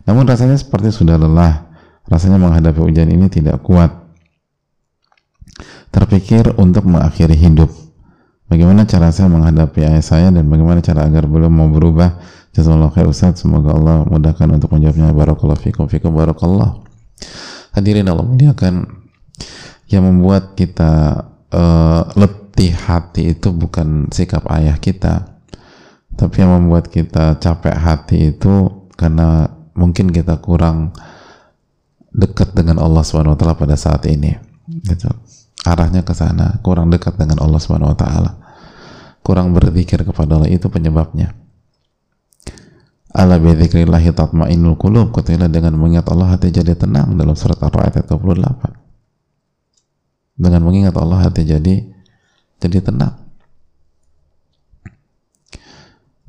Namun rasanya seperti sudah lelah, rasanya menghadapi ujian ini tidak kuat terpikir untuk mengakhiri hidup. Bagaimana cara saya menghadapi ayah saya dan bagaimana cara agar beliau mau berubah? Jazakallah khair Ustaz, semoga Allah mudahkan untuk menjawabnya. Barakallahu fikum fikum barakallah. Hadirin Allah muliakan yang membuat kita uh, letih hati itu bukan sikap ayah kita, tapi yang membuat kita capek hati itu karena mungkin kita kurang dekat dengan Allah Subhanahu wa taala pada saat ini. Gitu arahnya ke sana, kurang dekat dengan Allah Subhanahu wa taala. Kurang berzikir kepada Allah itu penyebabnya. Ala dzikrillah tatmainnul qulub. Katakanlah dengan mengingat Allah hati jadi tenang dalam surat Ar-Ra'd ayat 28. Dengan mengingat Allah hati jadi jadi tenang.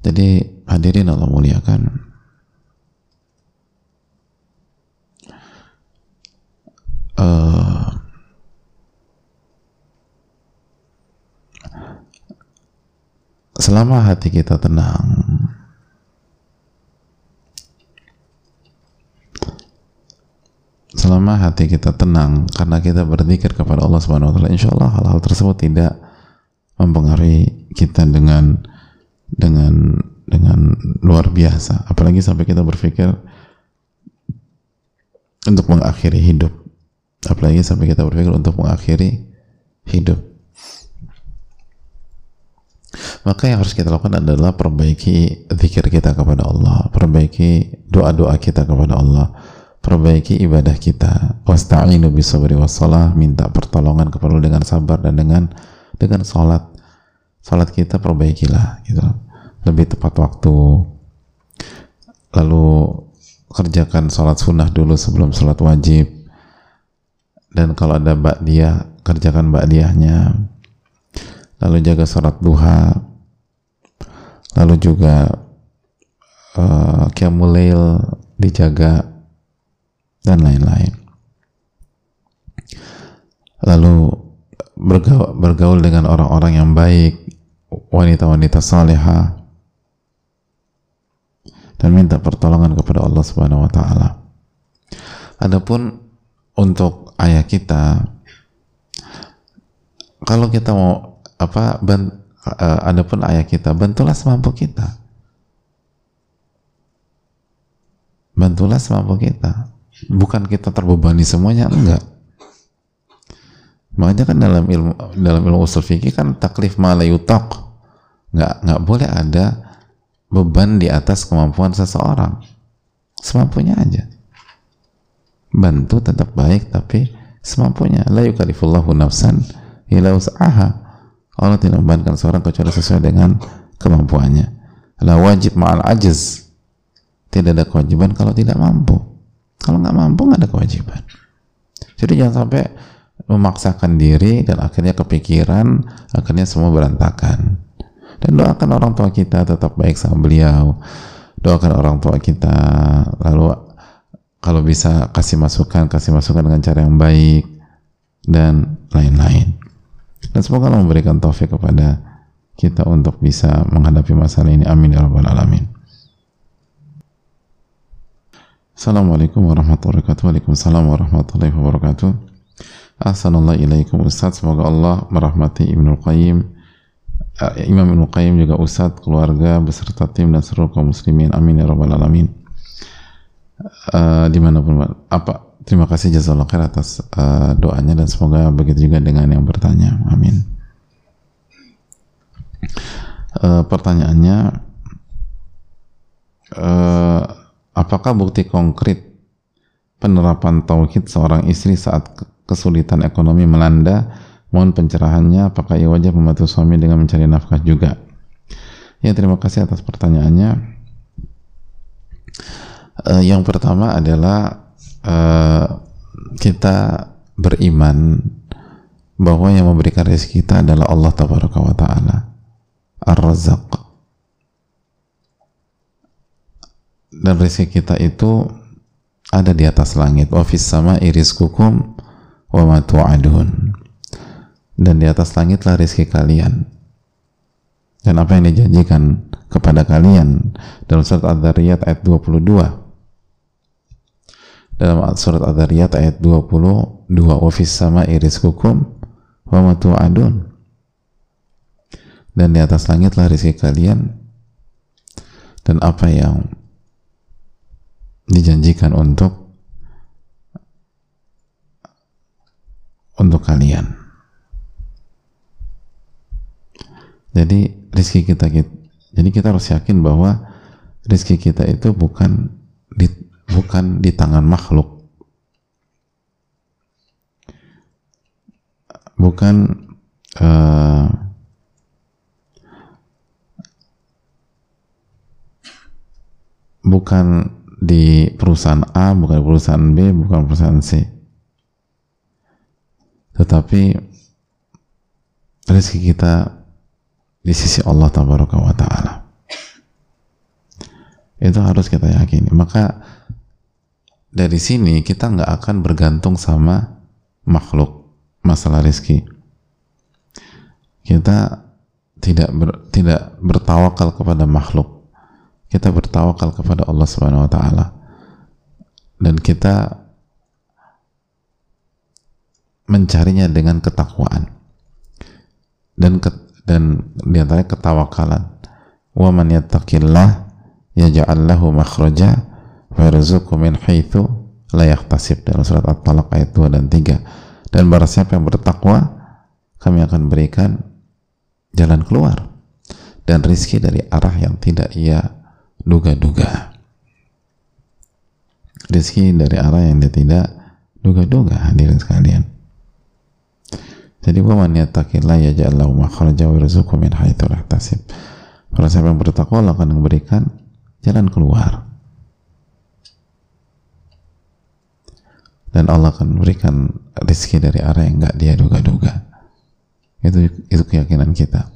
Jadi hadirin Allah muliakan. Uh, selama hati kita tenang selama hati kita tenang karena kita berzikir kepada Allah Subhanahu wa taala insyaallah hal-hal tersebut tidak mempengaruhi kita dengan dengan dengan luar biasa. Apalagi sampai kita berpikir untuk mengakhiri hidup. Apalagi sampai kita berpikir untuk mengakhiri hidup maka yang harus kita lakukan adalah perbaiki zikir kita kepada Allah perbaiki doa-doa kita kepada Allah perbaiki ibadah kita. Wasta'inu bisabri wassalah minta pertolongan kepada Allah dengan sabar dan dengan dengan sholat sholat kita perbaikilah gitu. Lebih tepat waktu. Lalu kerjakan sholat sunnah dulu sebelum sholat wajib. Dan kalau ada dia kerjakan ba'diyahnya. Lalu jaga sholat duha lalu juga uh, Qiyamulail dijaga dan lain-lain lalu bergaul, bergaul dengan orang-orang yang baik wanita-wanita salehah dan minta pertolongan kepada Allah Subhanahu wa taala. Adapun untuk ayah kita kalau kita mau apa uh, adapun ayah kita bantulah semampu kita. Bantulah semampu kita. Bukan kita terbebani semuanya enggak. Makanya kan dalam ilmu dalam ilmu usul fikih kan taklif malayutak nggak nggak boleh ada beban di atas kemampuan seseorang. Semampunya aja. Bantu tetap baik tapi semampunya. La yukalifullahu nafsan ila usaha Allah tidak membebankan seorang kecuali sesuai dengan kemampuannya. La wajib ma'al ajiz. Tidak ada kewajiban kalau tidak mampu. Kalau nggak mampu nggak ada kewajiban. Jadi jangan sampai memaksakan diri dan akhirnya kepikiran, akhirnya semua berantakan. Dan doakan orang tua kita tetap baik sama beliau. Doakan orang tua kita. Lalu kalau bisa kasih masukan kasih masukan dengan cara yang baik dan lain-lain dan semoga Allah memberikan taufik kepada kita untuk bisa menghadapi masalah ini. Amin ya rabbal alamin. Assalamualaikum warahmatullahi wabarakatuh. Waalaikumsalam warahmatullahi wabarakatuh. Assalamualaikum Ustaz. Semoga Allah merahmati Ibnu Qayyim eh, Imam Ibnu Qayyim juga Ustaz, keluarga, beserta tim dan seluruh kaum muslimin. Amin ya rabbal alamin. Uh, di mana pun apa terima kasih jazakallah khair atas uh, doanya dan semoga begitu juga dengan yang bertanya. Amin. Uh, pertanyaannya uh, apakah bukti konkret penerapan tauhid seorang istri saat kesulitan ekonomi melanda? Mohon pencerahannya apakah ia wajib membantu suami dengan mencari nafkah juga? Ya terima kasih atas pertanyaannya. Uh, yang pertama adalah uh, kita beriman bahwa yang memberikan rezeki kita adalah Allah Tabaraka wa Ta'ala. Ar-Razak dan rezeki kita itu ada di atas langit. Wa fis sama iriskukum wa ma tu'adun. Dan di atas langitlah rezeki kalian. Dan apa yang dijanjikan kepada kalian. Dalam surat Ad-Dariyat ayat 22 dalam surat Ad-Dariyat ayat 22 wa fis sama'i rizqukum wa ma tu'adun. Dan di atas langitlah rezeki kalian. Dan apa yang dijanjikan untuk untuk kalian. Jadi rezeki kita jadi kita harus yakin bahwa rezeki kita itu bukan di bukan di tangan makhluk bukan uh, bukan di perusahaan A, bukan di perusahaan B, bukan perusahaan C. Tetapi rezeki kita di sisi Allah Ta'ala. Itu harus kita yakini. Maka dari sini kita nggak akan bergantung sama makhluk masalah rezeki. Kita tidak ber, tidak bertawakal kepada makhluk. Kita bertawakal kepada Allah Subhanahu wa taala. Dan kita mencarinya dengan ketakwaan. Dan ke, dan di antaranya ketawakalan. Wa man yattaqillah yaj'al lahu makhraja وَيَرْزُقُ مِنْ حَيْثُ لَا يَخْتَسِبْ dalam surat At-Talaq ayat 2 dan 3 dan barang siapa yang bertakwa kami akan berikan jalan keluar dan rizki dari arah yang tidak ia duga-duga rizki dari arah yang dia tidak duga-duga hadirin sekalian jadi wa man yattaqillah yaj'al lahu makhraja wa yarzuqhu min haitsu la yahtasib. Kalau siapa yang bertakwa Allah akan memberikan jalan keluar Dan Allah akan memberikan rezeki dari arah yang nggak dia duga-duga. Itu itu keyakinan kita.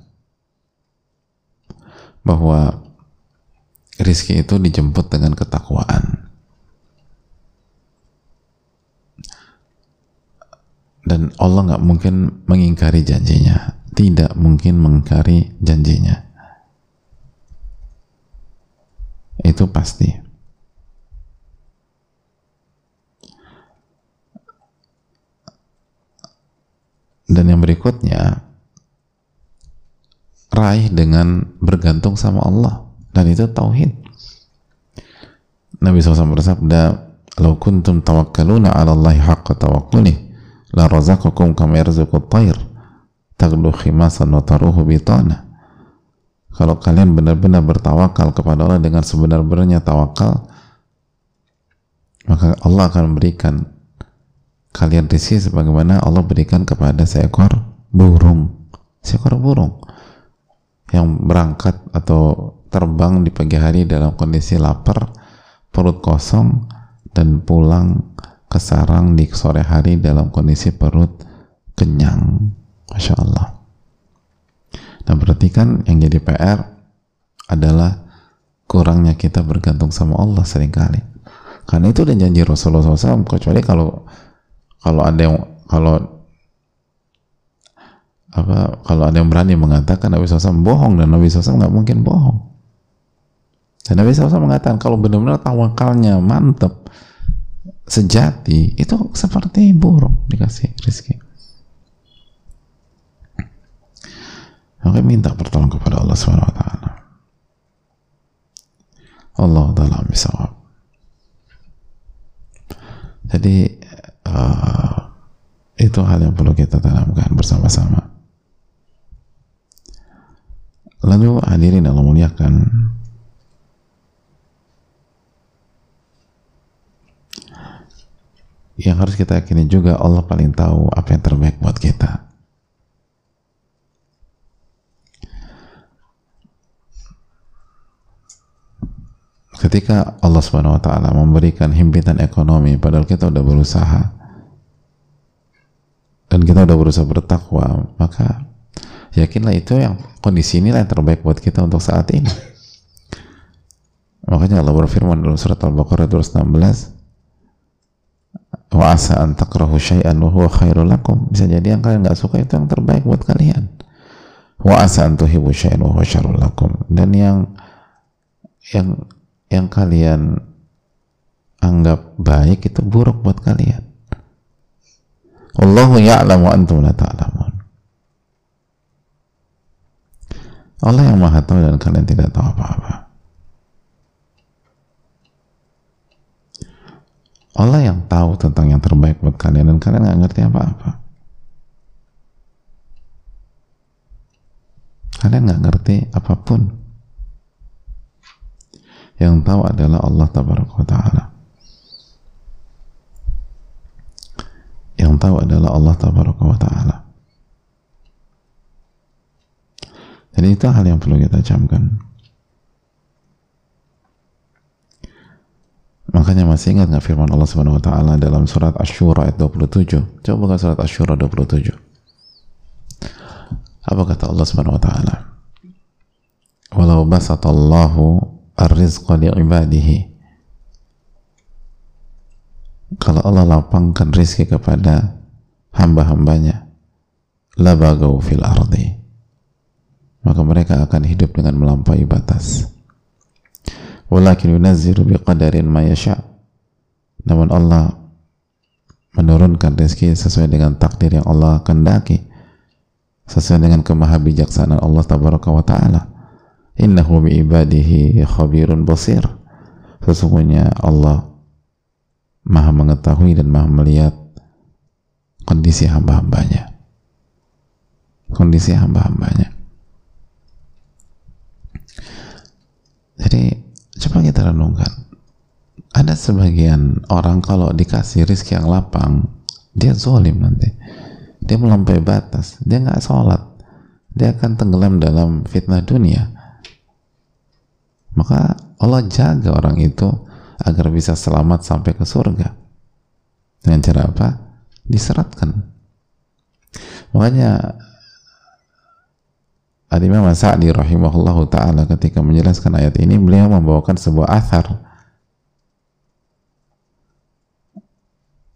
Bahwa rezeki itu dijemput dengan ketakwaan. Dan Allah nggak mungkin mengingkari janjinya. Tidak mungkin mengingkari janjinya. Itu pasti dan yang berikutnya raih dengan bergantung sama Allah dan itu tauhid Nabi SAW bersabda "Lau kuntum tawakkaluna 'ala Allah haqqa tawakkulih la razaqakum kama yarzuqu at-tayr taghdu khimasan wa taruhu bitana." Kalau kalian benar-benar bertawakal kepada Allah dengan sebenar-benarnya tawakal, maka Allah akan memberikan kalian rizki sebagaimana Allah berikan kepada seekor burung. Seekor burung yang berangkat atau terbang di pagi hari dalam kondisi lapar perut kosong dan pulang ke sarang di sore hari dalam kondisi perut kenyang. Masya Allah. Dan perhatikan yang jadi PR adalah kurangnya kita bergantung sama Allah sering kali. Karena itu udah janji Rasulullah SAW kecuali kalau kalau ada yang kalau apa kalau ada yang berani mengatakan Nabi SAW bohong dan Nabi SAW nggak mungkin bohong dan Nabi SAW mengatakan kalau benar-benar tawakalnya mantep sejati itu seperti burung dikasih rezeki maka minta pertolongan kepada Allah Subhanahu wa taala. Allah taala bisawab. Jadi uh, itu hal yang perlu kita tanamkan bersama-sama. Lalu hadirin Allah muliakan yang harus kita yakini juga Allah paling tahu apa yang terbaik buat kita. ketika Allah Subhanahu wa taala memberikan himpitan ekonomi padahal kita udah berusaha dan kita udah berusaha bertakwa maka yakinlah itu yang kondisi inilah yang terbaik buat kita untuk saat ini. Makanya Allah berfirman dalam surat Al-Baqarah 216 wa asa an takrahu syai'an wa huwa khairul lakum. Bisa jadi yang kalian nggak suka itu yang terbaik buat kalian. Wa asa an tuhibu syai'an wa huwa syarul lakum. Dan yang yang yang kalian anggap baik itu buruk buat kalian. Allahu ya'lamu antum la ta'lamun. Allah yang maha tahu dan kalian tidak tahu apa-apa. Allah yang tahu tentang yang terbaik buat kalian dan kalian nggak ngerti apa-apa. Kalian nggak ngerti apa pun yang tahu adalah Allah taala yang tahu adalah Allah tabaraka wa taala. Jadi itu hal yang perlu kita camkan. Makanya masih ingat nggak firman Allah subhanahu wa ta'ala dalam surat Ashura ayat 27 coba buka surat Ashura 27 apa kata Allah subhanahu wa ta'ala? Walau basatallahu ar-rizqa ibadihi kalau Allah lapangkan rizki kepada hamba-hambanya labagau fil ardi maka mereka akan hidup dengan melampaui batas. Walakin yunazziru biqadarin ma yasha. Namun Allah menurunkan rezeki sesuai dengan takdir yang Allah kendaki sesuai dengan kemahabijaksanaan Allah tabaraka wa ta'ala. Innahu biibadihi khabirun basir. Sesungguhnya Allah maha mengetahui dan maha melihat kondisi hamba-hambanya. Kondisi hamba-hambanya. Jadi coba kita renungkan. Ada sebagian orang kalau dikasih rizki yang lapang dia zolim nanti. Dia melampaui batas. Dia nggak sholat. Dia akan tenggelam dalam fitnah dunia. Maka Allah jaga orang itu agar bisa selamat sampai ke surga. Dengan cara apa? diseratkan. Makanya Al-Imam Sa'di ta'ala ketika menjelaskan ayat ini beliau membawakan sebuah athar.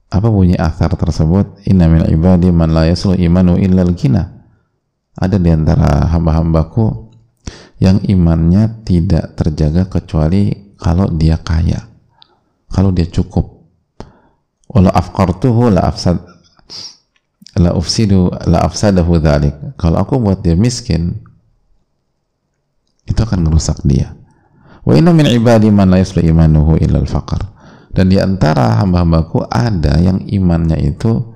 Apa bunyi athar tersebut? Inna min ibadi man la yaslu imanu illal gina ada di antara hamba-hambaku yang imannya tidak terjaga kecuali kalau dia kaya kalau dia cukup. Wala afqartuhu la afsad la ufsidu la afsadahu dhalik. Kalau aku buat dia miskin itu akan merusak dia. Wa inna min ibadi man la imanuhu illa al-faqr dan di antara hamba-hambaku ada yang imannya itu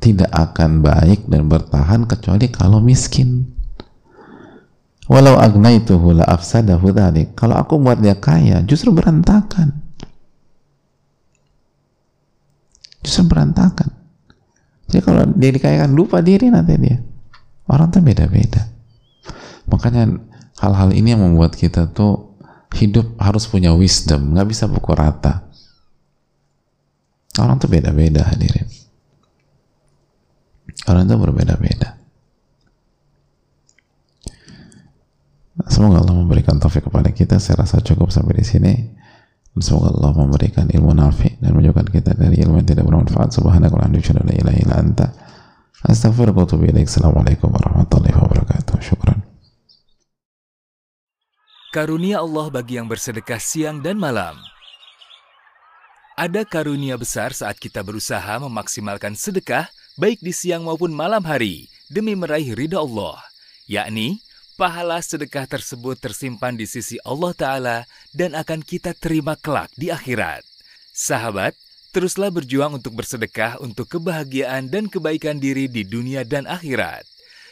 tidak akan baik dan bertahan kecuali kalau miskin Walau agnaituhu la afsadahu dhalik. Kalau aku buat dia kaya, justru berantakan. Justru berantakan. Jadi kalau dia dikayakan, lupa diri nanti dia. Orang tuh beda-beda. Makanya hal-hal ini yang membuat kita tuh hidup harus punya wisdom. Nggak bisa pukul rata. Orang tuh beda-beda hadirin. Orang tuh berbeda-beda. Semoga Allah memberikan taufik kepada kita. Saya rasa cukup sampai di sini. Semoga Allah memberikan ilmu nafi dan menjauhkan kita dari ilmu yang tidak bermanfaat. Anta. Astaghfiruka wa atubu ilaik. Assalamualaikum warahmatullahi wabarakatuh. Syukran. Karunia Allah bagi yang bersedekah siang dan malam. Ada karunia besar saat kita berusaha memaksimalkan sedekah baik di siang maupun malam hari demi meraih ridha Allah, yakni pahala sedekah tersebut tersimpan di sisi Allah Ta'ala dan akan kita terima kelak di akhirat. Sahabat, teruslah berjuang untuk bersedekah untuk kebahagiaan dan kebaikan diri di dunia dan akhirat.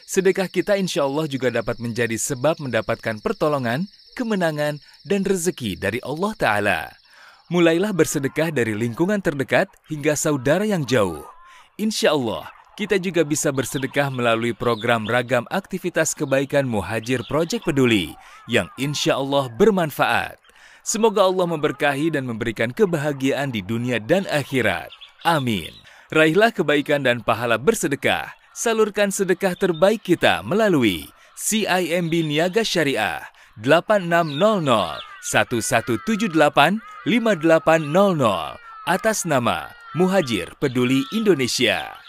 Sedekah kita insya Allah juga dapat menjadi sebab mendapatkan pertolongan, kemenangan, dan rezeki dari Allah Ta'ala. Mulailah bersedekah dari lingkungan terdekat hingga saudara yang jauh. Insya Allah, kita juga bisa bersedekah melalui program ragam aktivitas kebaikan Muhajir Project Peduli yang insya Allah bermanfaat. Semoga Allah memberkahi dan memberikan kebahagiaan di dunia dan akhirat. Amin. Raihlah kebaikan dan pahala bersedekah. Salurkan sedekah terbaik kita melalui CIMB Niaga Syariah 8600 1178 5800 atas nama Muhajir Peduli Indonesia.